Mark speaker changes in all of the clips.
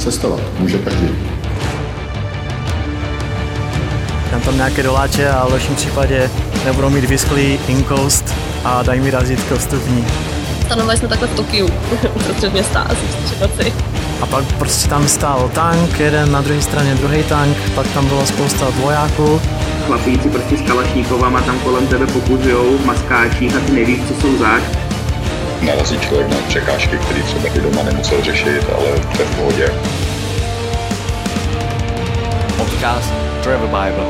Speaker 1: cestovat může každý.
Speaker 2: Dám tam nějaké doláče a v lepším případě nebudou mít vysklý inkoust a dají mi razítko vstupní.
Speaker 3: Stanovali jsme takhle v Tokiu, uprostřed města, asi.
Speaker 2: A pak prostě tam stál tank, jeden na druhé straně druhý tank, pak tam bylo spousta vojáků.
Speaker 4: Chlapíci prostě s kalašníkovama tam kolem tebe pokuzujou v maskáčích a ty nevíš, co jsou zač.
Speaker 1: Narazí člověk na překážky, které třeba i doma nemusel řešit, ale to je v pohodě.
Speaker 5: Podcast Travel Bible.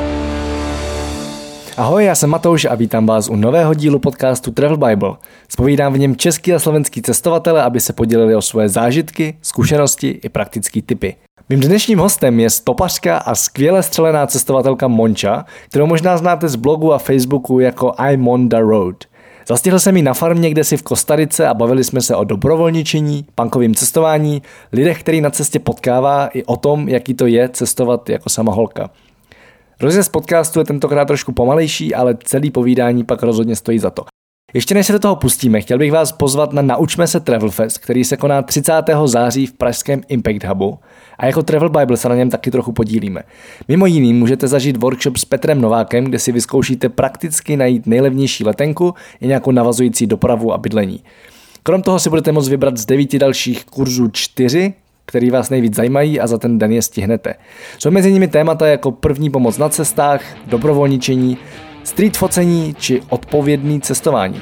Speaker 6: Ahoj, já jsem Matouš a vítám vás u nového dílu podcastu Travel Bible. Spovídám v něm český a slovenský cestovatele, aby se podělili o svoje zážitky, zkušenosti i praktické typy. Mým dnešním hostem je stopařka a skvěle střelená cestovatelka Monča, kterou možná znáte z blogu a Facebooku jako I'm on the road. Zastihl jsem ji na farmě, kde si v Kostarice a bavili jsme se o dobrovolničení, pankovém cestování, lidech, který na cestě potkává i o tom, jaký to je cestovat jako sama holka. Rozjezd podcastu je tentokrát trošku pomalejší, ale celý povídání pak rozhodně stojí za to. Ještě než se do toho pustíme, chtěl bych vás pozvat na Naučme se Travel Fest, který se koná 30. září v pražském Impact Hubu a jako Travel Bible se na něm taky trochu podílíme. Mimo jiný můžete zažít workshop s Petrem Novákem, kde si vyzkoušíte prakticky najít nejlevnější letenku i nějakou navazující dopravu a bydlení. Krom toho si budete moct vybrat z devíti dalších kurzů čtyři, který vás nejvíc zajímají a za ten den je stihnete. Jsou mezi nimi témata jako první pomoc na cestách, dobrovolničení, street focení či odpovědný cestování.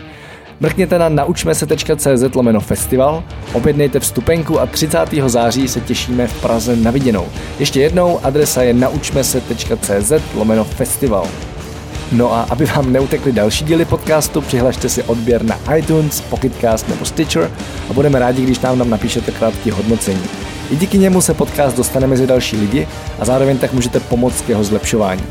Speaker 6: Mrkněte na naučmese.cz lomeno festival, objednejte vstupenku a 30. září se těšíme v Praze na viděnou. Ještě jednou, adresa je naučmese.cz lomeno festival. No a aby vám neutekly další díly podcastu, přihlašte si odběr na iTunes, Pocketcast nebo Stitcher a budeme rádi, když nám, nám napíšete krátké hodnocení. I díky němu se podcast dostane mezi další lidi a zároveň tak můžete pomoct k jeho zlepšování.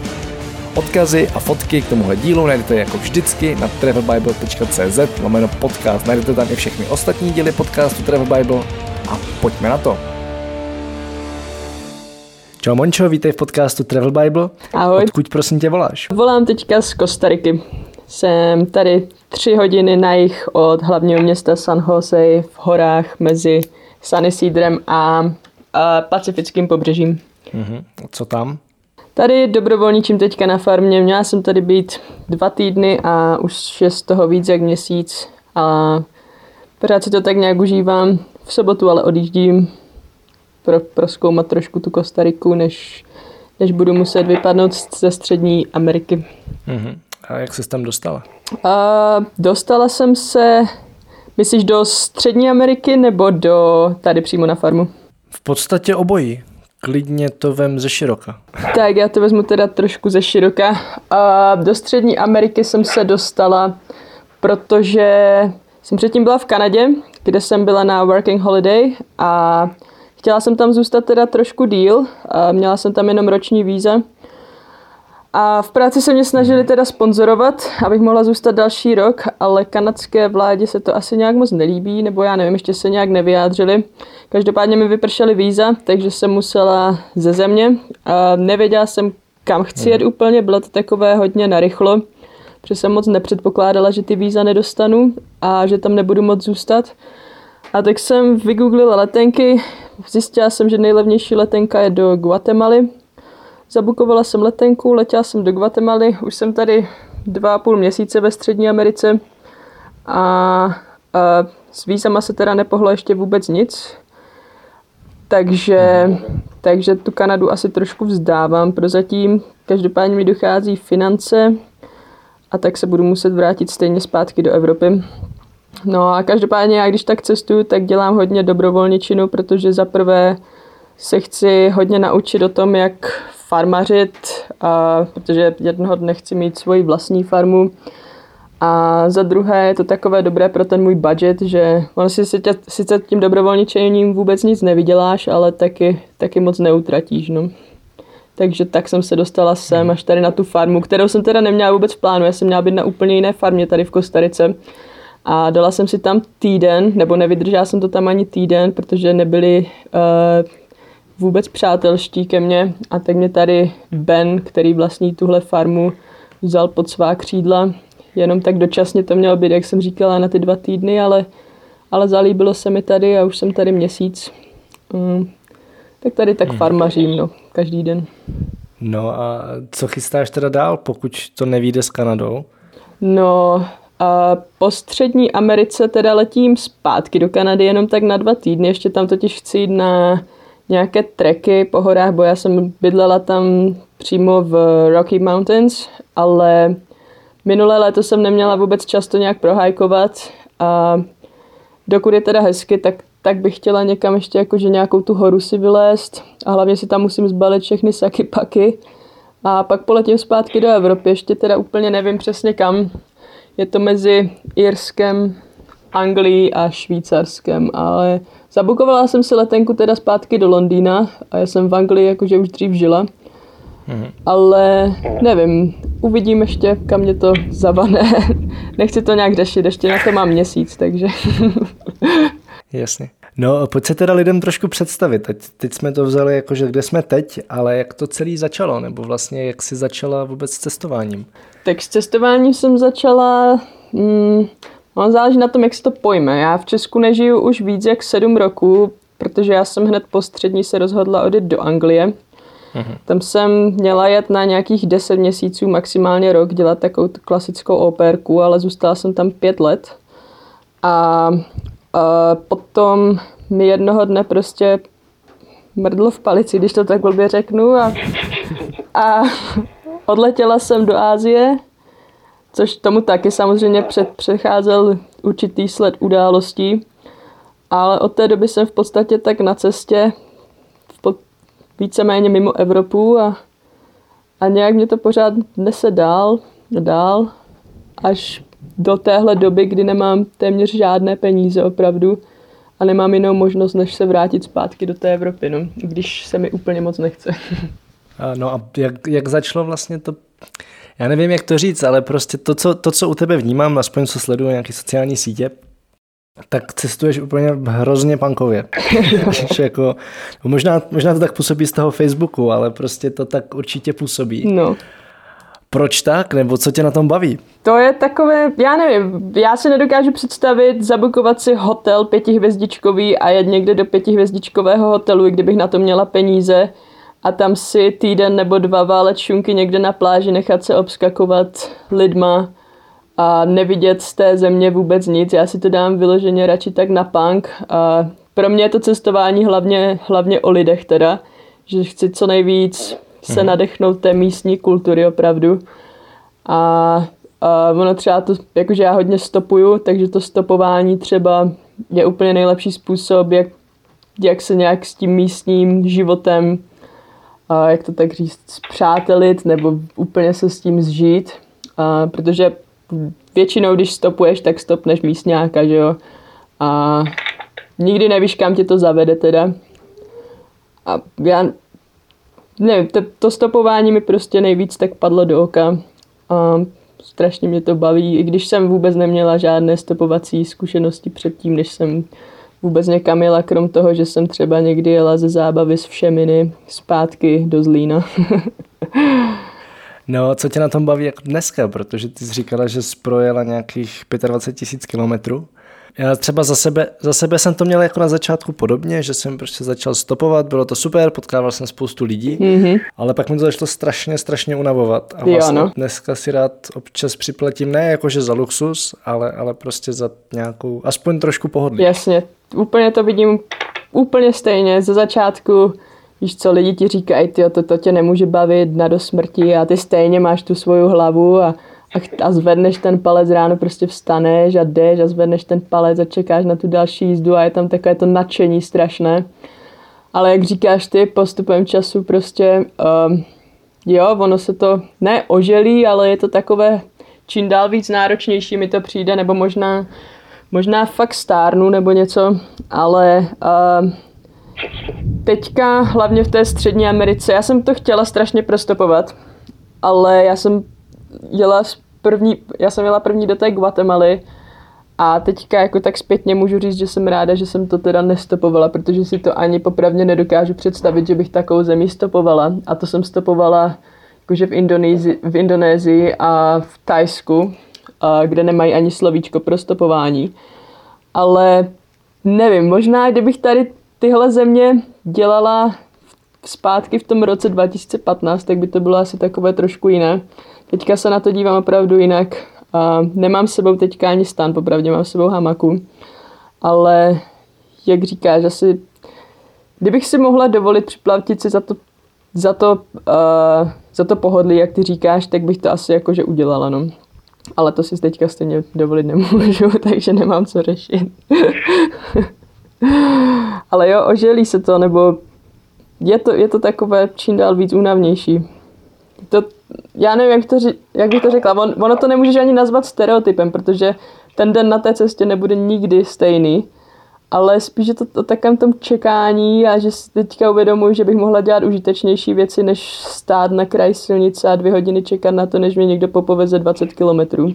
Speaker 6: Odkazy a fotky k tomuhle dílu najdete jako vždycky na travelbible.cz lomeno podcast. Najdete tam i všechny ostatní díly podcastu Travel Bible a pojďme na to. Čau Mončo, vítej v podcastu Travel Bible.
Speaker 7: Ahoj.
Speaker 6: Odkud prosím tě voláš?
Speaker 7: Volám teďka z Kostariky. Jsem tady tři hodiny na jich od hlavního města San Jose v horách mezi San Isidrem a, a pacifickým pobřežím.
Speaker 6: Mhm. Co tam?
Speaker 7: Tady dobrovolničím teďka na farmě. Měla jsem tady být dva týdny a už je z toho víc jak měsíc. A pořád si to tak nějak užívám. V sobotu ale odjíždím pro, proskoumat trošku tu Kostariku, než, než budu muset vypadnout ze střední Ameriky.
Speaker 6: Mhm. A jak se tam dostala?
Speaker 7: A dostala jsem se, myslíš do střední Ameriky nebo do tady přímo na farmu?
Speaker 6: V podstatě obojí. Klidně to vem ze široka.
Speaker 7: Tak já to vezmu teda trošku ze široka. Do střední Ameriky jsem se dostala, protože jsem předtím byla v Kanadě, kde jsem byla na working holiday a chtěla jsem tam zůstat teda trošku díl. Měla jsem tam jenom roční víza. A v práci se mě snažili teda sponzorovat, abych mohla zůstat další rok, ale kanadské vládě se to asi nějak moc nelíbí, nebo já nevím, ještě se nějak nevyjádřili. Každopádně mi vypršely víza, takže jsem musela ze země. A nevěděla jsem, kam chci jet úplně, bylo to takové hodně narychlo, protože jsem moc nepředpokládala, že ty víza nedostanu a že tam nebudu moc zůstat. A tak jsem vygooglila letenky, zjistila jsem, že nejlevnější letenka je do Guatemaly, Zabukovala jsem letenku, letěla jsem do Guatemaly, už jsem tady dva a půl měsíce ve Střední Americe a, a s vízama se teda nepohlo ještě vůbec nic. Takže, takže tu Kanadu asi trošku vzdávám prozatím. Každopádně mi dochází finance a tak se budu muset vrátit stejně zpátky do Evropy. No a každopádně já když tak cestuju, tak dělám hodně dobrovolničinu, protože za prvé se chci hodně naučit o tom, jak farmařit, a, protože jednoho dne chci mít svoji vlastní farmu. A za druhé je to takové dobré pro ten můj budget, že on si sice tím dobrovolničením vůbec nic nevyděláš, ale taky, taky moc neutratíš. No. Takže tak jsem se dostala sem až tady na tu farmu, kterou jsem teda neměla vůbec v plánu. Já jsem měla být na úplně jiné farmě tady v Kostarice. A dala jsem si tam týden, nebo nevydržela jsem to tam ani týden, protože nebyli uh, vůbec přátelští ke mně a tak mě tady Ben, který vlastní tuhle farmu, vzal pod svá křídla. Jenom tak dočasně to mělo být, jak jsem říkala, na ty dva týdny, ale, ale zalíbilo se mi tady a už jsem tady měsíc. Mm. tak tady tak
Speaker 6: Hmm.
Speaker 7: farmařím, no, každý den.
Speaker 6: No a co chystáš teda dál, pokud to nevíde s Kanadou?
Speaker 7: No, a po střední Americe teda letím zpátky do Kanady jenom tak na dva týdny, ještě tam totiž chci jít na nějaké treky po horách, bo já jsem bydlela tam přímo v Rocky Mountains, ale minulé léto jsem neměla vůbec čas to nějak prohajkovat a dokud je teda hezky, tak, tak bych chtěla někam ještě jakože nějakou tu horu si vylézt a hlavně si tam musím zbalit všechny saky paky a pak poletím zpátky do Evropy, ještě teda úplně nevím přesně kam. Je to mezi Irskem, Anglií a Švýcarskem, ale zabukovala jsem si letenku teda zpátky do Londýna a já jsem v Anglii jakože už dřív žila. Ale nevím, uvidím ještě, kam mě to zavane. Nechci to nějak řešit, ještě na to mám měsíc, takže...
Speaker 6: Jasně. No, pojď se teda lidem trošku představit. Teď, teď jsme to vzali jako, že kde jsme teď, ale jak to celé začalo, nebo vlastně jak jsi začala vůbec s cestováním?
Speaker 7: Tak s cestováním jsem začala, mm, no, záleží na tom, jak se to pojme. Já v Česku nežiju už víc jak sedm roků, protože já jsem hned po střední se rozhodla odjet do Anglie. Tam jsem měla jet na nějakých 10 měsíců, maximálně rok, dělat takovou klasickou operku, ale zůstala jsem tam pět let. A, a potom mi jednoho dne prostě mrdlo v palici, když to tak blbě řeknu. A, a odletěla jsem do Ázie, což tomu taky samozřejmě před, přecházel určitý sled událostí. Ale od té doby jsem v podstatě tak na cestě víceméně mimo Evropu a, a nějak mě to pořád nese dál, dál, až do téhle doby, kdy nemám téměř žádné peníze opravdu a nemám jinou možnost, než se vrátit zpátky do té Evropy, no, když se mi úplně moc nechce.
Speaker 6: No a jak, jak začalo vlastně to, já nevím, jak to říct, ale prostě to, co, to, co u tebe vnímám, aspoň co sleduju nějaké sociální sítě, tak cestuješ úplně hrozně punkově. Že jako, možná, možná to tak působí z toho Facebooku, ale prostě to tak určitě působí.
Speaker 7: No.
Speaker 6: Proč tak? Nebo co tě na tom baví?
Speaker 7: To je takové, já nevím, já si nedokážu představit zabukovat si hotel pětihvězdičkový a jet někde do pětihvězdičkového hotelu, i kdybych na to měla peníze a tam si týden nebo dva válet šunky někde na pláži, nechat se obskakovat lidma a nevidět z té země vůbec nic. Já si to dám vyloženě radši tak na punk a pro mě je to cestování hlavně, hlavně o lidech teda, že chci co nejvíc se nadechnout té místní kultury opravdu. A, a ono třeba to, jakože já hodně stopuju, takže to stopování třeba je úplně nejlepší způsob, jak, jak se nějak s tím místním životem, a jak to tak říct, zpřátelit nebo úplně se s tím zžít. A, protože většinou, když stopuješ, tak stopneš místňáka, že jo. A nikdy nevíš, kam tě to zavede teda. A já nevím, to, to stopování mi prostě nejvíc tak padlo do oka. A strašně mě to baví, i když jsem vůbec neměla žádné stopovací zkušenosti předtím, než jsem vůbec někam jela, krom toho, že jsem třeba někdy jela ze zábavy z Všeminy zpátky do Zlína.
Speaker 6: No, co tě na tom baví jako dneska, protože ty jsi říkala, že jsi projela nějakých 25 tisíc kilometrů. Já třeba za sebe, za sebe jsem to měl jako na začátku podobně, že jsem prostě začal stopovat, bylo to super, potkával jsem spoustu lidí, mm-hmm. ale pak mi to začalo strašně, strašně unavovat. A
Speaker 7: Jo,
Speaker 6: vlastně
Speaker 7: no.
Speaker 6: dneska si rád občas připlatím, ne jakože za luxus, ale, ale prostě za nějakou, aspoň trošku pohodlí.
Speaker 7: Jasně, úplně to vidím úplně stejně. Ze začátku, víš co, lidi ti říkají, ty to, to tě nemůže bavit na do smrti a ty stejně máš tu svoju hlavu a, a, a zvedneš ten palec ráno, prostě vstaneš a jdeš a zvedneš ten palec a čekáš na tu další jízdu a je tam takové to nadšení strašné. Ale jak říkáš ty, postupem času prostě, um, jo, ono se to ne oželí, ale je to takové čím dál víc náročnější mi to přijde, nebo možná, možná fakt stárnu nebo něco, ale uh, teďka hlavně v té střední Americe, já jsem to chtěla strašně prostopovat, ale já jsem jela první, já jsem jela první do té Guatemaly a teďka jako tak zpětně můžu říct, že jsem ráda, že jsem to teda nestopovala, protože si to ani popravdě nedokážu představit, že bych takovou zemi stopovala. A to jsem stopovala jakože v, Indonési, v Indonésii a v Tajsku, a kde nemají ani slovíčko pro stopování. Ale nevím, možná kdybych tady tyhle země dělala zpátky v tom roce 2015, tak by to bylo asi takové trošku jiné. Teďka se na to dívám opravdu jinak. A nemám s sebou teďka ani stan, popravdě mám s sebou hamaku. Ale jak říkáš, asi kdybych si mohla dovolit připlatit si za to, za to, uh, za to pohodlí, jak ty říkáš, tak bych to asi jakože udělala, no. Ale to si teďka stejně dovolit nemůžu, takže nemám co řešit. Ale jo, oželí se to, nebo je to, je to takové čím dál víc únavnější. To, já nevím, jak, to, jak bych to řekla. On, ono to nemůžeš ani nazvat stereotypem, protože ten den na té cestě nebude nikdy stejný. Ale spíš je to o takovém tom čekání a že si teďka uvědomuji, že bych mohla dělat užitečnější věci, než stát na kraj silnice a dvě hodiny čekat na to, než mě někdo popoveze 20 kilometrů.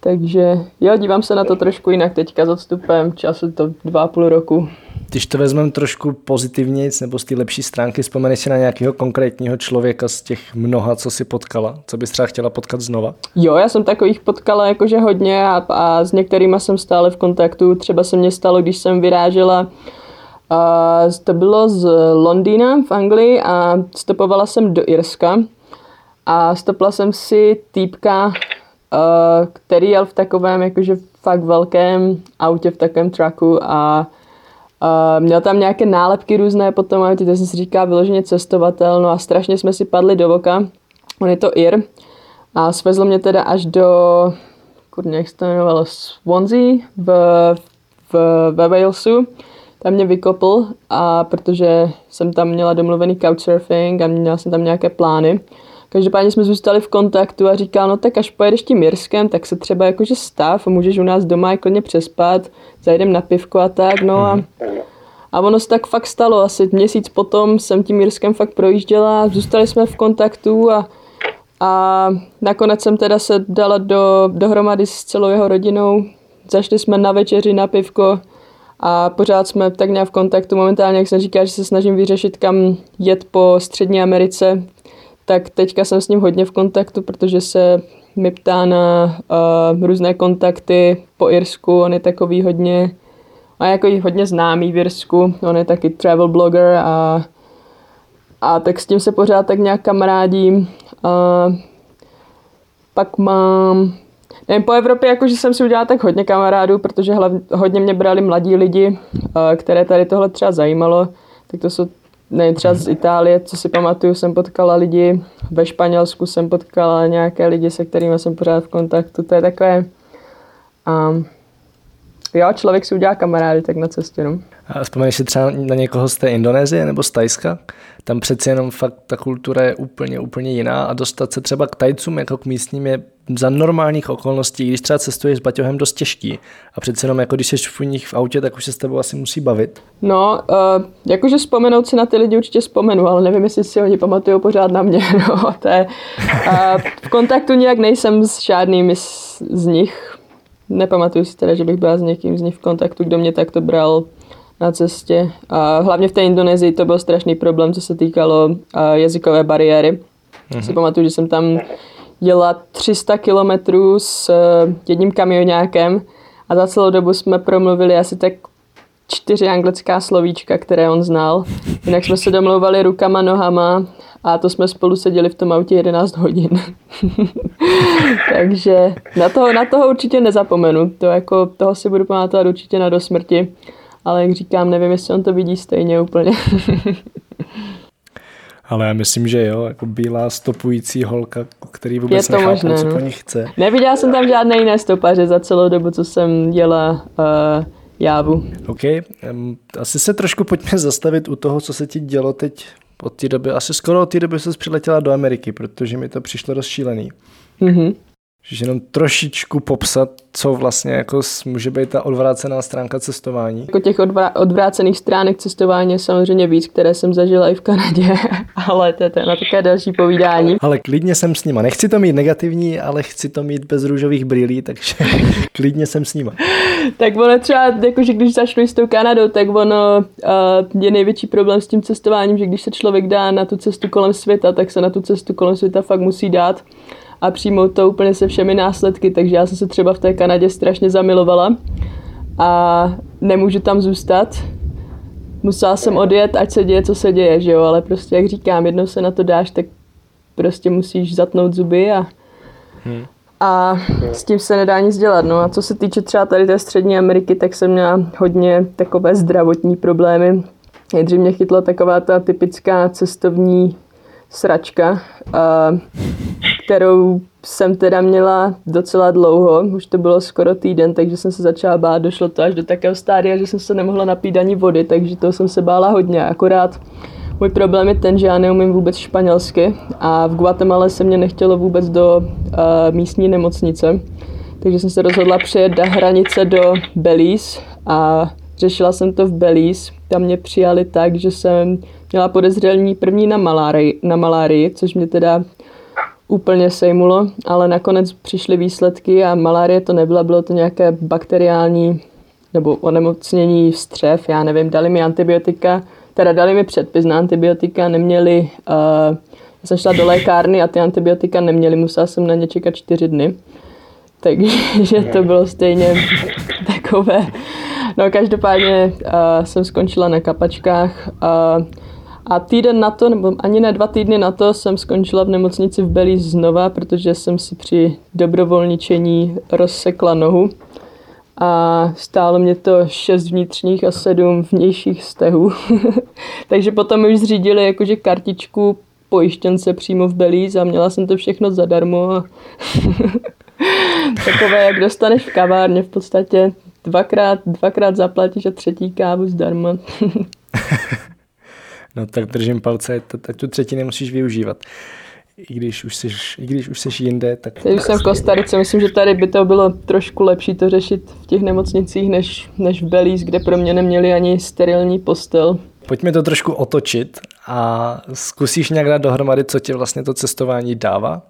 Speaker 7: Takže jo, dívám se na to trošku jinak teďka s odstupem času, to dva a půl roku.
Speaker 6: Když to vezmeme trošku pozitivně, nebo z té lepší stránky, vzpomeneš si na nějakého konkrétního člověka z těch mnoha, co si potkala? Co bys třeba chtěla potkat znova?
Speaker 7: Jo, já jsem takových potkala jakože hodně a, a s některými jsem stále v kontaktu. Třeba se mně stalo, když jsem vyrážela a to bylo z Londýna v Anglii a stopovala jsem do Irska a stopla jsem si týpka, který jel v takovém jakože fakt velkém autě, v takovém trucku a Uh, měl tam nějaké nálepky různé potom, a teď jsem si říká vyloženě cestovatel, no a strašně jsme si padli do voka. On je to Ir a svezl mě teda až do, kurně, jak se to jmenovalo, Swansea v, v, ve Walesu. Tam mě vykopl, a protože jsem tam měla domluvený couchsurfing a měla jsem tam nějaké plány. Každopádně jsme zůstali v kontaktu a říkal, no tak až pojedeš tím Jirskem, tak se třeba jakože stav, můžeš u nás doma jako přespat, zajdem na pivko a tak, no a, a ono se tak fakt stalo, asi měsíc potom jsem tím Jirskem fakt projížděla, zůstali jsme v kontaktu a, a nakonec jsem teda se dala do, dohromady s celou jeho rodinou, zašli jsme na večeři, na pivko, a pořád jsme tak nějak v kontaktu. Momentálně, jak jsem říkal, že se snažím vyřešit, kam jet po Střední Americe, tak teďka jsem s ním hodně v kontaktu, protože se mi ptá na uh, různé kontakty po Irsku, on je takový hodně, a jako hodně známý v Irsku, on je taky travel blogger a, a tak s tím se pořád tak nějak kamarádím. A pak mám, nevím, po Evropě jakože jsem si udělala tak hodně kamarádů, protože hlavně, hodně mě brali mladí lidi, uh, které tady tohle třeba zajímalo, tak to jsou ne, třeba z Itálie, co si pamatuju, jsem potkala lidi, ve Španělsku jsem potkala nějaké lidi, se kterými jsem pořád v kontaktu, to je takové, um, jo, člověk si udělá kamarády tak na cestě, no.
Speaker 6: A vzpomeneš si třeba na někoho z té Indonésie nebo z Tajska? Tam přeci jenom fakt ta kultura je úplně, úplně jiná a dostat se třeba k Tajcům jako k místním je za normálních okolností, když třeba cestuješ s baťohem dost těžký a přeci jenom jako když jsi v nich v autě, tak už se s tebou asi musí bavit.
Speaker 7: No, uh, jakože vzpomenout si na ty lidi určitě vzpomenu, ale nevím, jestli si oni pamatují pořád na mě. No, to je, uh, v kontaktu nějak nejsem s žádnými z, z nich. Nepamatuju si teda, že bych byla s někým z nich v kontaktu, kdo mě takto bral na cestě. A hlavně v té Indonésii to byl strašný problém, co se týkalo jazykové bariéry. Mm-hmm. Si pamatuju, že jsem tam jela 300 kilometrů s uh, jedním kamionákem a za celou dobu jsme promluvili asi tak čtyři anglická slovíčka, které on znal. Jinak jsme se domlouvali rukama, nohama a to jsme spolu seděli v tom autě 11 hodin. Takže na toho, na toho určitě nezapomenu. To jako, toho si budu pamatovat určitě na dosmrti. Ale jak říkám, nevím, jestli on to vidí stejně úplně.
Speaker 6: Ale já myslím, že jo, jako bílá stopující holka, který vůbec
Speaker 7: je to
Speaker 6: nechápu,
Speaker 7: možné,
Speaker 6: co
Speaker 7: no.
Speaker 6: po ní chce.
Speaker 7: Neviděla jsem tam žádné jiné stopaře za celou dobu, co jsem děla uh, jávu.
Speaker 6: OK, um, asi se trošku pojďme zastavit u toho, co se ti dělo teď od té doby. Asi skoro od té doby se přiletěla do Ameriky, protože mi to přišlo rozšílený.
Speaker 7: Mm-hmm.
Speaker 6: Že jenom trošičku popsat, co vlastně jako může být ta odvrácená stránka cestování.
Speaker 7: Jako těch odvrá- odvrácených stránek cestování je samozřejmě víc, které jsem zažila i v Kanadě, ale to je na také další povídání.
Speaker 6: Ale klidně jsem s nima. Nechci to mít negativní, ale chci to mít bez růžových brýlí, takže klidně jsem s nima.
Speaker 7: tak ono třeba, jakože když začnu s tou Kanadou, tak ono uh, je největší problém s tím cestováním, že když se člověk dá na tu cestu kolem světa, tak se na tu cestu kolem světa fakt musí dát a přijmout to úplně se všemi následky, takže já jsem se třeba v té Kanadě strašně zamilovala a nemůžu tam zůstat. musela jsem odjet, ať se děje, co se děje, že jo, ale prostě jak říkám, jednou se na to dáš, tak prostě musíš zatnout zuby a, hmm. a s tím se nedá nic dělat. No a co se týče třeba tady té střední Ameriky, tak jsem měla hodně takové zdravotní problémy. Nejdřív mě chytla taková ta typická cestovní sračka, a, kterou jsem teda měla docela dlouho, už to bylo skoro týden, takže jsem se začala bát, došlo to až do takého stádia, že jsem se nemohla napít ani vody, takže to jsem se bála hodně, akorát můj problém je ten, že já neumím vůbec španělsky a v Guatemala se mě nechtělo vůbec do uh, místní nemocnice, takže jsem se rozhodla přejet do hranice do Belize a řešila jsem to v Belize. Tam mě přijali tak, že jsem měla podezření první na malárii, na malárii což mě teda úplně sejmulo, ale nakonec přišly výsledky a malárie to nebyla, bylo to nějaké bakteriální nebo onemocnění střev, já nevím, dali mi antibiotika, teda dali mi předpis na antibiotika, neměli, uh, já jsem šla do lékárny a ty antibiotika neměli, musela jsem na ně čekat čtyři dny. Takže to bylo stejně takové. No každopádně uh, jsem skončila na kapačkách. Uh, a týden na to, nebo ani ne dva týdny na to, jsem skončila v nemocnici v Belize znova, protože jsem si při dobrovolničení rozsekla nohu. A stálo mě to šest vnitřních a sedm vnějších stehů. Takže potom už zřídili jakože kartičku pojištěnce přímo v Belize a měla jsem to všechno zadarmo. A Takové, jak dostaneš v kavárně v podstatě. Dvakrát, dvakrát zaplatíš a třetí kávu zdarma.
Speaker 6: No tak držím palce, tak tu třetí nemusíš využívat. I když už jsi, i když už jsi jinde, tak...
Speaker 7: Teď už jsem v Kostarice, myslím, že tady by to bylo trošku lepší to řešit v těch nemocnicích, než, než v Belize, kde pro mě neměli ani sterilní postel.
Speaker 6: Pojďme to trošku otočit a zkusíš nějak dát dohromady, co ti vlastně to cestování dává?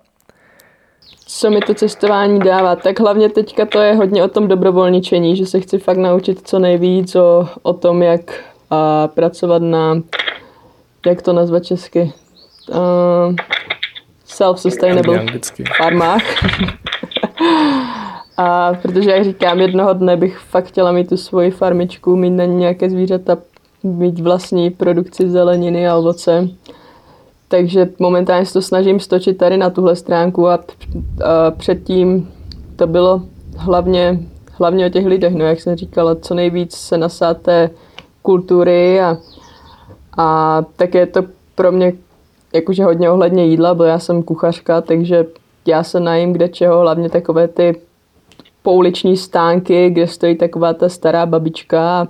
Speaker 7: Co mi to cestování dává? Tak hlavně teďka to je hodně o tom dobrovolničení, že se chci fakt naučit co nejvíc o, o tom, jak a, pracovat na jak to nazvat česky, uh, self-sustainable farmách. a protože, jak říkám, jednoho dne bych fakt chtěla mít tu svoji farmičku, mít na ní nějaké zvířata, mít vlastní produkci zeleniny a ovoce. Takže momentálně se to snažím stočit tady na tuhle stránku a, a předtím to bylo hlavně, hlavně o těch lidech, no jak jsem říkala, co nejvíc se nasáté kultury a a tak je to pro mě jakože hodně ohledně jídla, bo já jsem kuchařka, takže já se najím kde čeho, hlavně takové ty pouliční stánky, kde stojí taková ta stará babička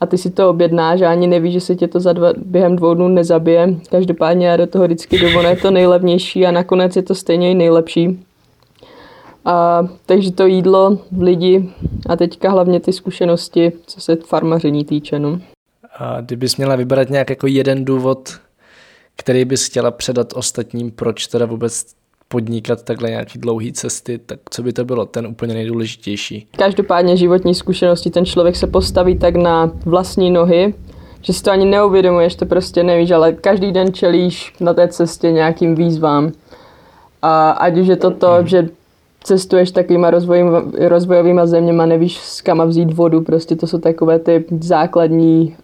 Speaker 7: a, ty si to objednáš a ani nevíš, že se tě to za dva, během dvou dnů nezabije. Každopádně já do toho vždycky jdu, je to nejlevnější a nakonec je to stejně i nejlepší. A, takže to jídlo, lidi a teďka hlavně ty zkušenosti, co se farmaření týče. No.
Speaker 6: A kdybys měla vybrat nějak jako jeden důvod, který bys chtěla předat ostatním, proč teda vůbec podnikat takhle nějaký dlouhý cesty, tak co by to bylo, ten úplně nejdůležitější?
Speaker 7: Každopádně životní zkušenosti, ten člověk se postaví tak na vlastní nohy, že si to ani neuvědomuješ, to prostě nevíš, ale každý den čelíš na té cestě nějakým výzvám. A ať už je to to, hmm. že cestuješ takovýma rozvojovýma zeměma, nevíš s kama vzít vodu, prostě to jsou takové ty základní,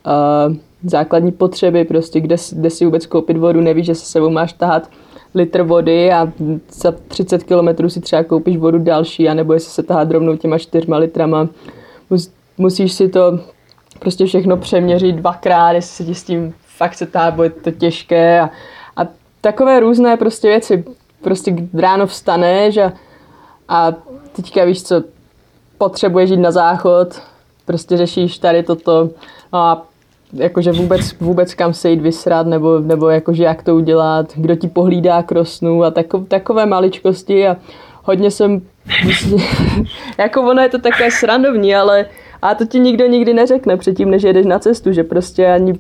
Speaker 7: uh, základní potřeby, prostě kde, kde si vůbec koupit vodu, nevíš, že se sebou máš tahat litr vody a za 30 km si třeba koupíš vodu další, anebo jestli se tahat rovnou těma čtyřma litrama. Mus, musíš si to prostě všechno přeměřit dvakrát, jestli se ti s tím fakt se tahá, bude to těžké a, a takové různé prostě věci. Prostě ráno vstaneš a a teďka víš co, potřebuješ jít na záchod, prostě řešíš tady toto a jakože vůbec, vůbec kam se jít vysrat, nebo, nebo jakože jak to udělat, kdo ti pohlídá krosnu a tako, takové maličkosti a hodně jsem, jako ono je to také srandovní, ale a to ti nikdo nikdy neřekne předtím, než jedeš na cestu, že prostě ani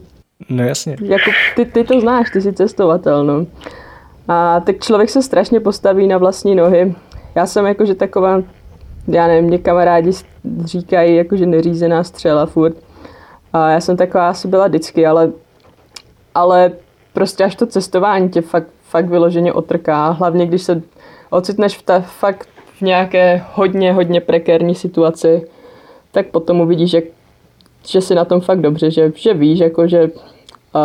Speaker 6: No jasně.
Speaker 7: Jako ty, ty to znáš, ty jsi cestovatel, no. A tak člověk se strašně postaví na vlastní nohy já jsem jakože taková, já nevím, mě kamarádi říkají jakože neřízená střela furt. A já jsem taková asi byla vždycky, ale, ale prostě až to cestování tě fakt, fakt vyloženě otrká. Hlavně když se ocitneš v ta, fakt v nějaké hodně, hodně prekérní situaci, tak potom uvidíš, jak že si na tom fakt dobře, že, že víš, jako, že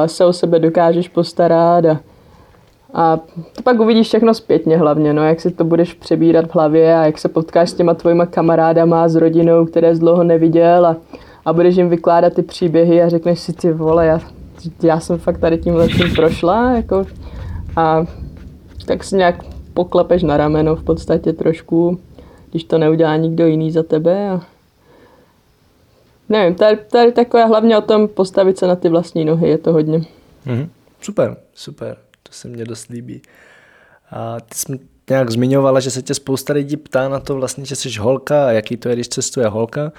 Speaker 7: se o sebe dokážeš postarat a, a to pak uvidíš všechno zpětně hlavně, no, jak si to budeš přebírat v hlavě a jak se potkáš s těma tvojima kamarádama, s rodinou, které jsi dlouho neviděl a, a budeš jim vykládat ty příběhy a řekneš si ty vole, já, já jsem fakt tady tímhle tím prošla, jako, a tak si nějak poklepeš na rameno v podstatě trošku, když to neudělá nikdo jiný za tebe a nevím, tady, tady takové hlavně o tom postavit se na ty vlastní nohy, je to hodně.
Speaker 6: Mm-hmm. Super, super, to se mně dost líbí. A ty jsi nějak zmiňovala, že se tě spousta lidí ptá na to vlastně, že jsi holka a jaký to je, když cestuje holka.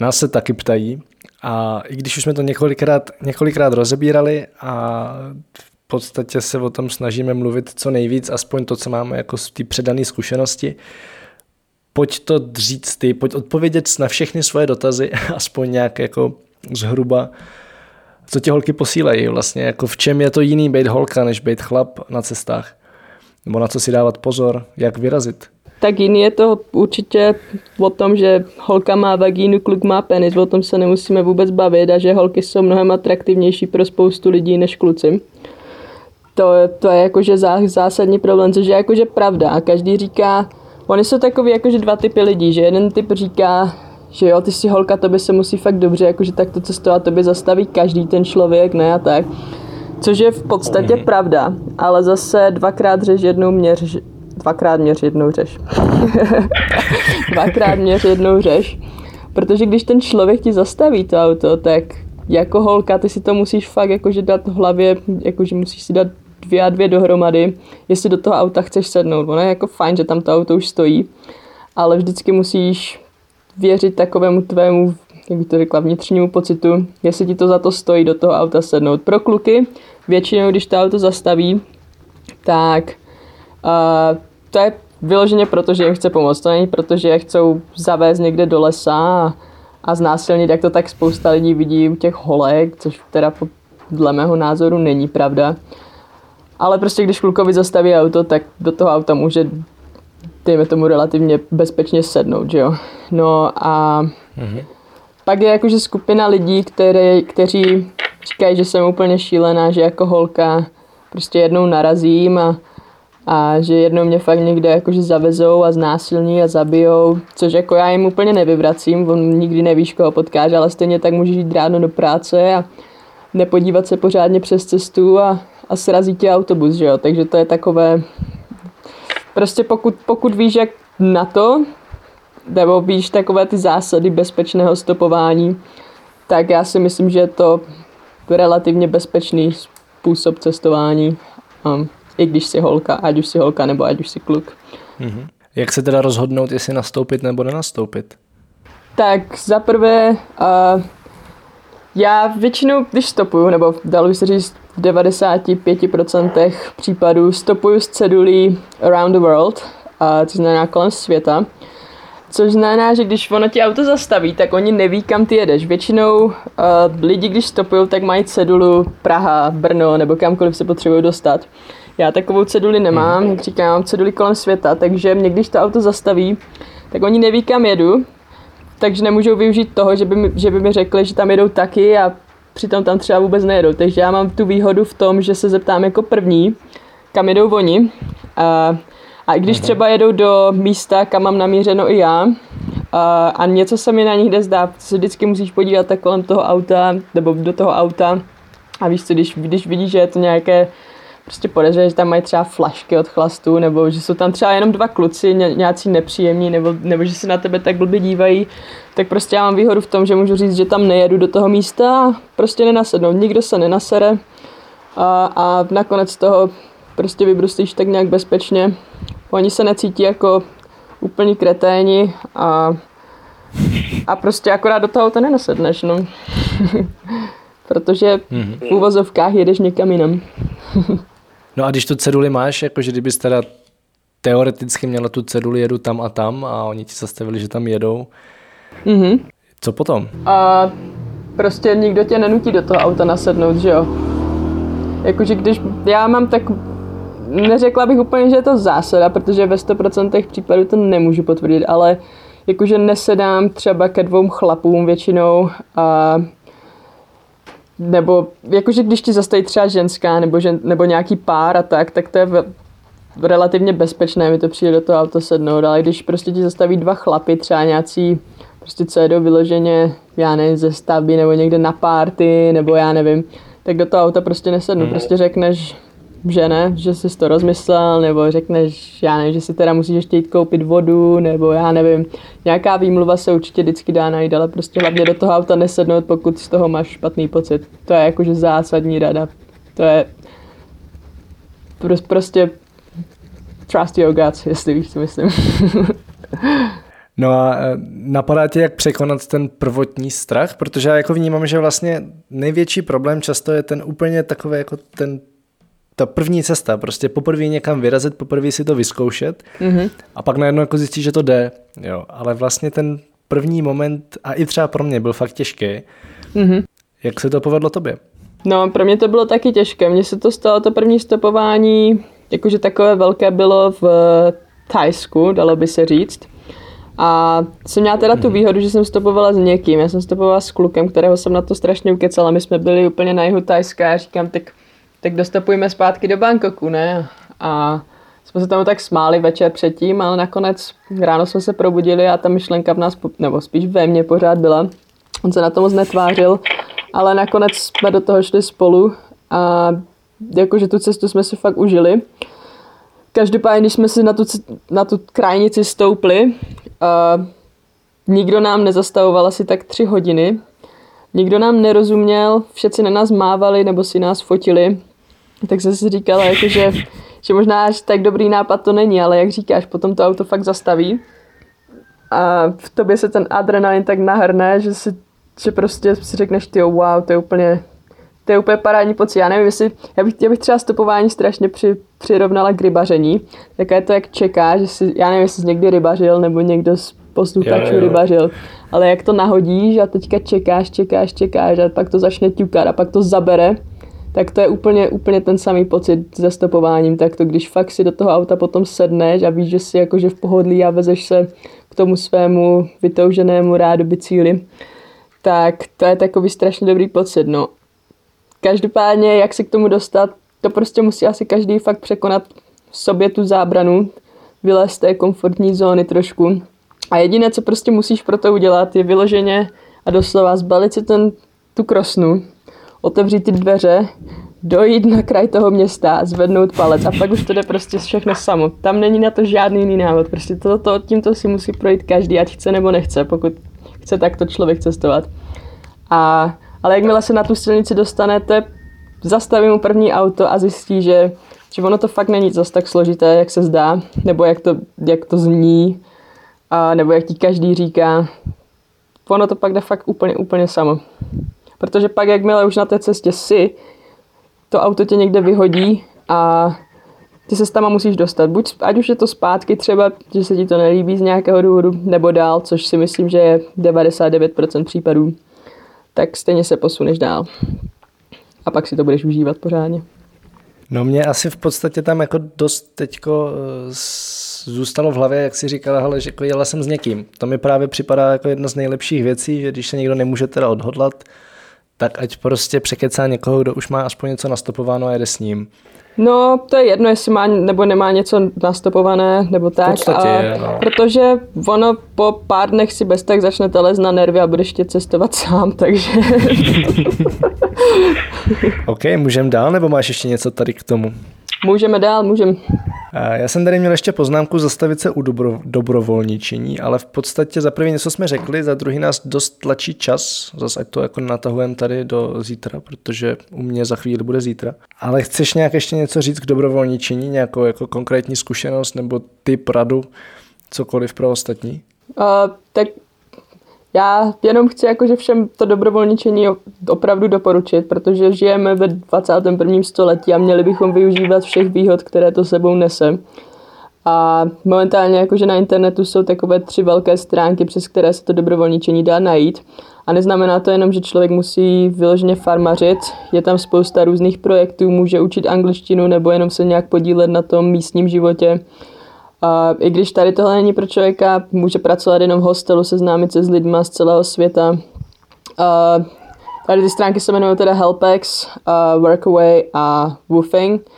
Speaker 6: Nás se taky ptají a i když už jsme to několikrát, několikrát rozebírali a v podstatě se o tom snažíme mluvit co nejvíc, aspoň to, co máme jako z té předané zkušenosti, pojď to říct ty, pojď odpovědět na všechny svoje dotazy, aspoň nějak jako zhruba, co ti holky posílají vlastně, jako v čem je to jiný být holka, než být chlap na cestách, nebo na co si dávat pozor, jak vyrazit.
Speaker 7: Tak jiný je to určitě o tom, že holka má vagínu, kluk má penis, o tom se nemusíme vůbec bavit a že holky jsou mnohem atraktivnější pro spoustu lidí než kluci. To, to je jakože zásadní problém, což je jakože pravda. A každý říká, Oni jsou takový jakože dva typy lidí, že jeden typ říká, že jo, ty jsi holka, tobě se musí fakt dobře, jakože tak to cestovat tobě zastaví každý ten člověk, ne a tak. Což je v podstatě mm. pravda, ale zase dvakrát řeš, jednou měř, dvakrát měř, jednou řeš. dvakrát měř, jednou řeš. Protože když ten člověk ti zastaví to auto, tak jako holka, ty si to musíš fakt jakože dát v hlavě, jakože musíš si dát dvě a dvě dohromady, jestli do toho auta chceš sednout. Ono je jako fajn, že tam to auto už stojí, ale vždycky musíš věřit takovému tvému, jak bych to řekla, vnitřnímu pocitu, jestli ti to za to stojí do toho auta sednout. Pro kluky většinou, když to auto zastaví, tak uh, to je vyloženě proto, že jim chce pomoct. To není proto, že je chcou zavést někde do lesa a, a znásilnit, jak to tak spousta lidí vidí u těch holek, což teda dle mého názoru není pravda. Ale prostě když klukovi zastaví auto, tak do toho auta může dejme tomu relativně bezpečně sednout, že jo. No a mm-hmm. pak je jakože skupina lidí, které, kteří říkají, že jsem úplně šílená, že jako holka prostě jednou narazím a, a že jednou mě fakt někde jakože zavezou a znásilní a zabijou, což jako já jim úplně nevyvracím, on nikdy nevíš, koho potkáš, ale stejně tak můžeš jít ráno do práce a nepodívat se pořádně přes cestu a, a srazí tě autobus, že jo, takže to je takové, prostě pokud, pokud víš, jak na to, nebo víš takové ty zásady bezpečného stopování, tak já si myslím, že je to relativně bezpečný způsob cestování, um, i když jsi holka, ať už jsi holka nebo ať už jsi kluk.
Speaker 6: Mm-hmm. Jak se teda rozhodnout, jestli nastoupit nebo nenastoupit?
Speaker 7: Tak zaprvé uh, já většinou, když stopuju, nebo dalo by se říct v 95% případů, stopuju z cedulí around the world, a to znamená kolem světa. Což znamená, že když ono ti auto zastaví, tak oni neví, kam ty jedeš. Většinou uh, lidi, když stopují, tak mají cedulu Praha, Brno nebo kamkoliv se potřebují dostat. Já takovou ceduli nemám, jak říkám, mám ceduli kolem světa, takže mě, když to auto zastaví, tak oni neví, kam jedu, takže nemůžou využít toho, že by, mi, že by mi řekli, že tam jedou taky a přitom tam třeba vůbec nejedou. Takže já mám tu výhodu v tom, že se zeptám jako první, kam jedou oni. A, a i když mhm. třeba jedou do místa, kam mám namířeno i já, a, a něco se mi na nich jde zdá, se vždycky musíš podívat tak kolem toho auta, nebo do toho auta a víš co, když, když vidíš, že je to nějaké prostě podezřelé, že tam mají třeba flašky od chlastu, nebo že jsou tam třeba jenom dva kluci, ně, nějací nepříjemní, nebo, nebo že se na tebe tak blbě dívají, tak prostě já mám výhodu v tom, že můžu říct, že tam nejedu do toho místa a prostě nenasednou. Nikdo se nenasere a, a nakonec toho prostě vybrustíš tak nějak bezpečně. Oni se necítí jako úplní kreténi a, a prostě akorát do toho to nenasedneš, no. Protože v úvozovkách jedeš někam jinam.
Speaker 6: No a když tu ceduli máš, jakože kdybys teda teoreticky měla tu ceduli, jedu tam a tam a oni ti zastavili, že tam jedou, mm-hmm. co potom?
Speaker 7: A prostě nikdo tě nenutí do toho auta nasednout, že jo? Jakože když já mám tak, neřekla bych úplně, že je to zásada, protože ve 100% případů to nemůžu potvrdit, ale jakože nesedám třeba ke dvou chlapům většinou a nebo jakože když ti zastaví třeba ženská nebo, žen, nebo nějaký pár a tak, tak to je v, relativně bezpečné, mi to přijde do toho auto sednout, ale když prostě ti zastaví dva chlapy, třeba nějací prostě co jedou vyloženě, já nevím, ze stavby nebo někde na párty, nebo já nevím, tak do toho auta prostě nesednu. Prostě řekneš, že ne, že jsi to rozmyslel, nebo řekneš, já nevím, že si teda musíš ještě jít koupit vodu, nebo já nevím, nějaká výmluva se určitě vždycky dá najít, ale prostě hlavně do toho auta nesednout, pokud z toho máš špatný pocit. To je jakože zásadní rada. To je prostě trust your guts, jestli víš, co myslím.
Speaker 6: No a e, napadá tě, jak překonat ten prvotní strach? Protože já jako vnímám, že vlastně největší problém často je ten úplně takový jako ten ta první cesta, prostě poprvé někam vyrazit, poprvé si to vyzkoušet mm-hmm. a pak najednou jako zjistit, že to jde, jo, ale vlastně ten první moment, a i třeba pro mě byl fakt těžký, mm-hmm. jak se to povedlo tobě?
Speaker 7: No, pro mě to bylo taky těžké, mně se to stalo to první stopování, jakože takové velké bylo v Thajsku, dalo by se říct, a jsem měla teda tu mhm. výhodu, že jsem stopovala s někým. Já jsem stopovala s klukem, kterého jsem na to strašně ukecala. My jsme byli úplně na jihu Tajska a říkám, tak, tak dostopujeme zpátky do Bangkoku, ne? A jsme se tam tak smáli večer předtím, ale nakonec ráno jsme se probudili a ta myšlenka v nás, nebo spíš ve mně pořád byla. On se na to moc netvářil, ale nakonec jsme do toho šli spolu a jakože tu cestu jsme si fakt užili. Každopádně, když jsme si na tu, na tu krajnici stoupli, uh, nikdo nám nezastavoval asi tak tři hodiny, nikdo nám nerozuměl, všetci na nás mávali nebo si nás fotili, tak jsem si říkala, jako, že, že možná až tak dobrý nápad to není, ale jak říkáš, potom to auto fakt zastaví a v tobě se ten adrenalin tak nahrne, že si že prostě si řekneš, ty wow, to je úplně to je úplně parádní pocit. Já nevím, jestli, já bych, já bych třeba stopování strašně při, přirovnala k rybaření. Tak je to, jak čeká, že si, já nevím, jestli jsi někdy rybařil, nebo někdo z posluchačů rybařil, ale jak to nahodíš a teďka čekáš, čekáš, čekáš a pak to začne ťukat a pak to zabere, tak to je úplně, úplně ten samý pocit se stopováním. Tak to, když fakt si do toho auta potom sedneš a víš, že jsi jakože v pohodlí a vezeš se k tomu svému vytouženému rádoby cíli, tak to je takový strašně dobrý pocit. No. Každopádně, jak se k tomu dostat, to prostě musí asi každý fakt překonat v sobě tu zábranu, vylézt z té komfortní zóny trošku. A jediné, co prostě musíš pro to udělat, je vyloženě a doslova zbalit si ten, tu krosnu, otevřít ty dveře, dojít na kraj toho města, zvednout palec a pak už to jde prostě všechno samo. Tam není na to žádný jiný návod. Prostě toto, tímto si musí projít každý, ať chce nebo nechce, pokud chce takto člověk cestovat. A ale jakmile se na tu silnici dostanete, zastaví mu první auto a zjistí, že, že ono to fakt není zas tak složité, jak se zdá, nebo jak to, jak to zní, a, nebo jak ti každý říká. Ono to pak jde fakt úplně, úplně samo. Protože pak, jakmile už na té cestě si, to auto tě někde vyhodí a ty se tam musíš dostat. Buď, ať už je to zpátky třeba, že se ti to nelíbí z nějakého důvodu, nebo dál, což si myslím, že je 99% případů tak stejně se posuneš dál. A pak si to budeš užívat pořádně.
Speaker 6: No mě asi v podstatě tam jako dost teďko eh, zůstalo v hlavě, jak si říkala, hele, že jako jela jsem s někým. To mi právě připadá jako jedna z nejlepších věcí, že když se někdo nemůže teda odhodlat, tak ať prostě překecá někoho, kdo už má aspoň něco nastopováno a jede s ním.
Speaker 7: No, to je jedno, jestli má nebo nemá něco nastopované, nebo tak. V
Speaker 6: podstatě a, je, no.
Speaker 7: Protože ono po pár dnech si bez tak začne lez na nervy a budeš tě cestovat sám, takže...
Speaker 6: OK, můžeme dál, nebo máš ještě něco tady k tomu?
Speaker 7: Můžeme dál, můžeme.
Speaker 6: Já jsem tady měl ještě poznámku zastavit se u dobro, dobrovolničení, ale v podstatě za první něco jsme řekli, za druhý nás dost tlačí čas, zase ať to jako natahujeme tady do zítra, protože u mě za chvíli bude zítra. Ale chceš nějak ještě něco říct k dobrovolničení, nějakou jako konkrétní zkušenost nebo typ radu, cokoliv pro ostatní?
Speaker 7: Uh, tak já jenom chci jakože všem to dobrovolničení opravdu doporučit, protože žijeme ve 21. století a měli bychom využívat všech výhod, které to sebou nese. A momentálně jakože na internetu jsou takové tři velké stránky, přes které se to dobrovolničení dá najít. A neznamená to jenom, že člověk musí vyloženě farmařit. Je tam spousta různých projektů, může učit angličtinu nebo jenom se nějak podílet na tom místním životě. A i když tady tohle není pro člověka, může pracovat jenom v hostelu, seznámit se s lidma z celého světa. A Tady ty stránky se jmenují teda Helpex, uh, Workaway a Woofing.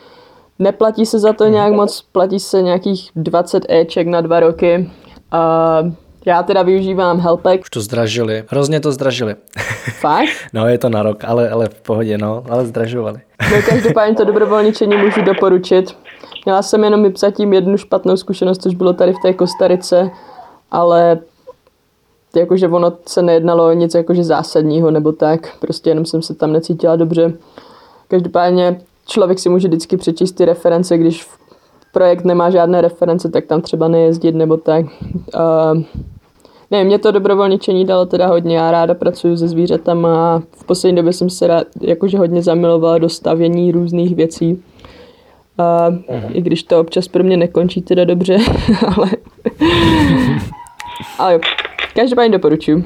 Speaker 7: Neplatí se za to nějak moc, platí se nějakých 20 Eček na dva roky. Uh, já teda využívám Helpex.
Speaker 6: Už to zdražili. Hrozně to zdražili.
Speaker 7: Fakt?
Speaker 6: no, je to na rok, ale, ale v pohodě, no, ale zdražovali.
Speaker 7: no, každopádně to dobrovolničení můžu doporučit. Měla jsem jenom zatím jednu špatnou zkušenost, což bylo tady v té Kostarice, ale jakože ono se nejednalo o nic jakože zásadního nebo tak, prostě jenom jsem se tam necítila dobře. Každopádně člověk si může vždycky přečíst ty reference, když projekt nemá žádné reference, tak tam třeba nejezdit nebo tak. Uh, ne, mě to dobrovolničení dalo teda hodně, já ráda pracuji se zvířatama a v poslední době jsem se rád, jakože hodně zamilovala do stavění různých věcí. Uh, uh-huh. I když to občas pro mě nekončí teda dobře, ale, ale jo, každopádně doporučuji.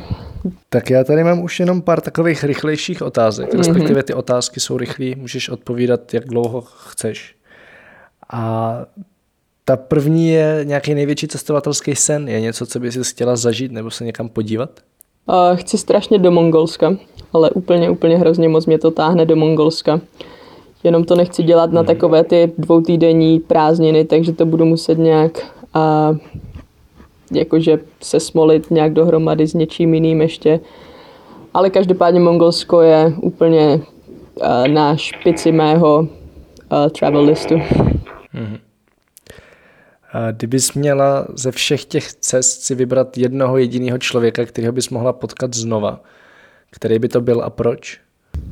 Speaker 6: Tak já tady mám už jenom pár takových rychlejších otázek, mhm. respektive ty otázky jsou rychlé, můžeš odpovídat, jak dlouho chceš. A ta první je nějaký největší cestovatelský sen, je něco, co bys si chtěla zažít nebo se někam podívat?
Speaker 7: Uh, chci strašně do Mongolska, ale úplně, úplně hrozně moc mě to táhne do Mongolska. Jenom to nechci dělat na mhm. takové ty dvoutýdenní prázdniny, takže to budu muset nějak uh, jakože se smolit nějak dohromady s něčím jiným ještě. Ale každopádně Mongolsko je úplně uh, na špici mého uh, travel listu. Mm-hmm.
Speaker 6: Kdybys měla ze všech těch cest si vybrat jednoho jediného člověka, kterého bys mohla potkat znova, který by to byl a proč?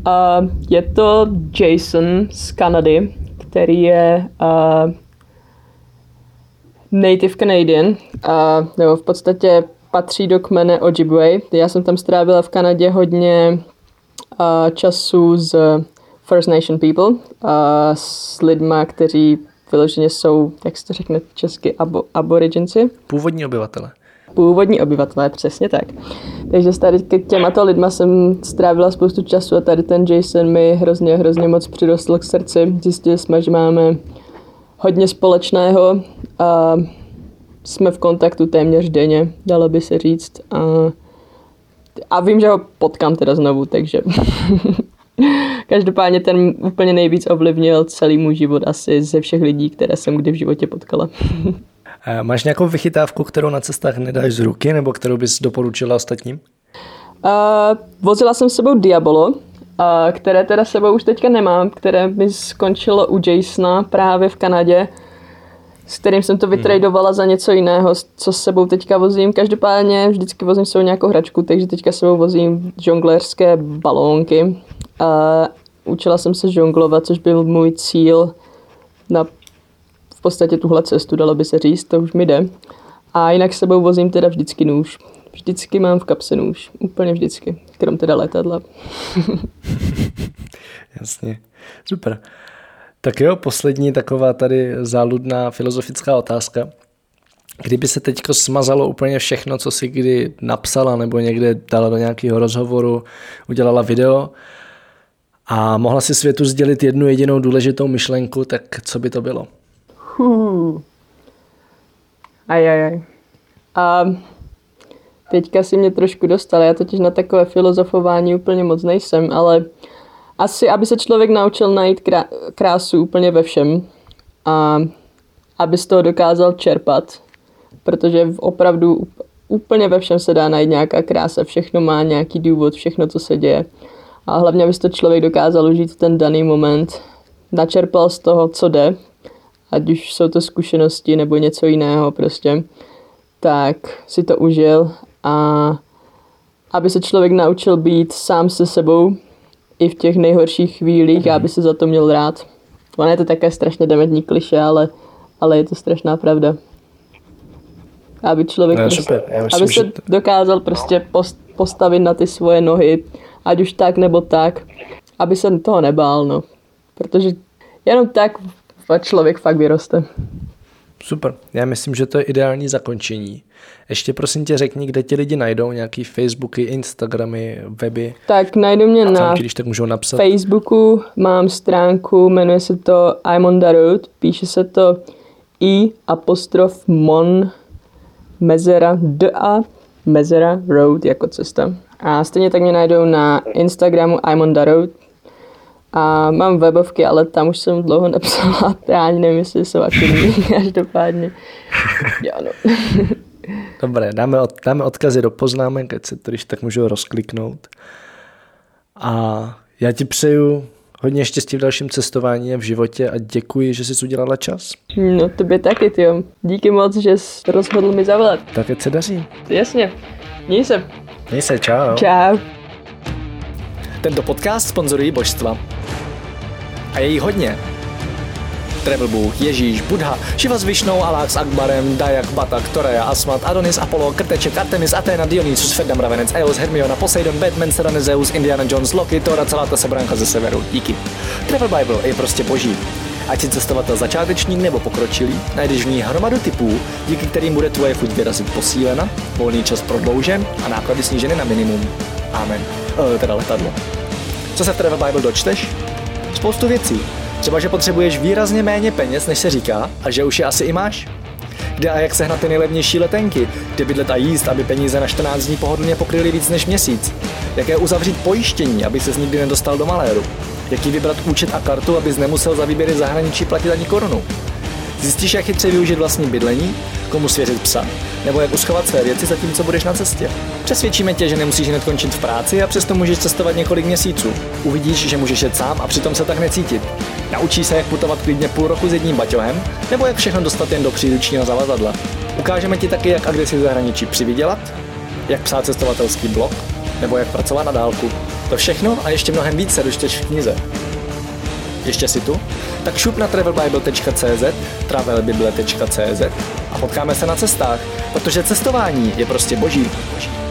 Speaker 7: Uh, je to Jason z Kanady, který je uh, native Canadian, uh, nebo v podstatě patří do kmene Ojibwe. Já jsem tam strávila v Kanadě hodně uh, času s First Nation people, uh, s lidma, kteří vyloženě jsou, jak se to řekne česky, abo, aboriginci.
Speaker 6: Původní obyvatele.
Speaker 7: Původní obyvatelé, přesně tak. Takže s tady k těmato lidma jsem strávila spoustu času a tady ten Jason mi hrozně, hrozně moc přirostl k srdci. Zjistili jsme, že máme hodně společného a jsme v kontaktu téměř denně, dalo by se říct. A, a vím, že ho potkám teda znovu, takže Každopádně ten úplně nejvíc ovlivnil celý můj život asi ze všech lidí, které jsem kdy v životě potkala.
Speaker 6: Máš nějakou vychytávku, kterou na cestách nedáš z ruky, nebo kterou bys doporučila ostatním?
Speaker 7: Uh, vozila jsem s sebou Diabolo, uh, které teda sebou už teďka nemám, které mi skončilo u Jasona právě v Kanadě, s kterým jsem to vytradovala za něco jiného, co s sebou teďka vozím. Každopádně vždycky vozím svou nějakou hračku, takže teďka sebou vozím žonglerské balónky, a učila jsem se žonglovat, což byl můj cíl na v podstatě tuhle cestu, dalo by se říct, to už mi jde. A jinak s sebou vozím teda vždycky nůž. Vždycky mám v kapse nůž. Úplně vždycky. Krom teda letadla.
Speaker 6: Jasně. Super. Tak jo, poslední taková tady záludná filozofická otázka. Kdyby se teď smazalo úplně všechno, co si kdy napsala nebo někde dala do nějakého rozhovoru, udělala video, a mohla si světu sdělit jednu jedinou důležitou myšlenku, tak co by to bylo?
Speaker 7: Hmm. Ajajaj. A teďka si mě trošku dostal, já totiž na takové filozofování úplně moc nejsem, ale asi, aby se člověk naučil najít krásu úplně ve všem a aby z toho dokázal čerpat, protože opravdu úplně ve všem se dá najít nějaká krása, všechno má nějaký důvod, všechno, co se děje. A hlavně, aby to člověk dokázal užít ten daný moment, načerpal z toho, co jde, ať už jsou to zkušenosti nebo něco jiného prostě, tak si to užil a aby se člověk naučil být sám se sebou i v těch nejhorších chvílích a aby se za to měl rád. Ono je to také strašně demetní kliše, ale, ale je to strašná pravda. Aby člověk
Speaker 6: no, prostě, super. Já
Speaker 7: myslím, aby se že... dokázal prostě postavit na ty svoje nohy, ať už tak nebo tak, aby se toho nebál, no. Protože jenom tak člověk fakt vyroste.
Speaker 6: Super, já myslím, že to je ideální zakončení. Ještě prosím tě řekni, kde ti lidi najdou, nějaký Facebooky, Instagramy, weby.
Speaker 7: Tak najdu mě na
Speaker 6: když tak můžou napsat.
Speaker 7: Facebooku, mám stránku, jmenuje se to I'm on the road, píše se to i apostrof mon mezera d a mezera road jako cesta. A stejně tak mě najdou na Instagramu I'm on the road. A mám webovky, ale tam už jsem dlouho nepsala. Já ani nevím, jestli jsou aktivní, každopádně. Jo, no.
Speaker 6: Dobré, dáme, od, dáme odkazy do poznámek, ať se to když tak můžu rozkliknout. A já ti přeju hodně štěstí v dalším cestování a v životě a děkuji, že jsi udělala čas.
Speaker 7: No tobě taky, ty Díky moc, že jsi rozhodl mi zavolat.
Speaker 6: Tak ať se daří.
Speaker 7: Jasně. Měj se.
Speaker 6: Měj se, čau.
Speaker 7: Čau.
Speaker 6: Tento podcast sponzorují božstva. A je jí hodně. Travel Bůh, Ježíš, Buddha, Šiva s Višnou, Alák s Akbarem, Dajak, Batak, Torea, Asmat, Adonis, Apollo, Krteček, Artemis, Athena, Dionysus, Ferdam, Ravenec, Eos, Hermiona, Poseidon, Batman, Serena, Zeus, Indiana Jones, Loki, Thor a celá ta sebranka ze severu. Díky. Travel Bible je prostě boží. Ať si cestovatel začátečník nebo pokročilý, najdeš v ní hromadu typů, díky kterým bude tvoje chuť vyrazit posílena, volný čas prodloužen a náklady sníženy na minimum. Amen. E, teda letadlo. Co se v Travel Bible dočteš? Spoustu věcí. Třeba, že potřebuješ výrazně méně peněz, než se říká, a že už je asi i máš. Kde a jak sehnat ty nejlevnější letenky, kde bydlet a jíst, aby peníze na 14 dní pohodlně pokryly víc než měsíc. Jaké uzavřít pojištění, aby ses nikdy nedostal do maléru. Jaký vybrat účet a kartu, abys nemusel za výběry zahraničí platit ani korunu. Zjistíš, jak chytře využít vlastní bydlení, komu svěřit psa, nebo jak uschovat své věci zatímco budeš na cestě. Přesvědčíme tě, že nemusíš hned končit v práci a přesto můžeš cestovat několik měsíců. Uvidíš, že můžeš jet sám a přitom se tak necítit. Naučíš se, jak putovat klidně půl roku s jedním baťohem, nebo jak všechno dostat jen do příručního zavazadla. Ukážeme ti taky, jak a kde si v zahraničí přivydělat, jak psát cestovatelský blog, nebo jak pracovat na dálku. To všechno a ještě mnohem více dočteš v knize. Ještě si tu? Tak šup na travelbible.cz, travelbible.cz a potkáme se na cestách, protože cestování je prostě boží. boží.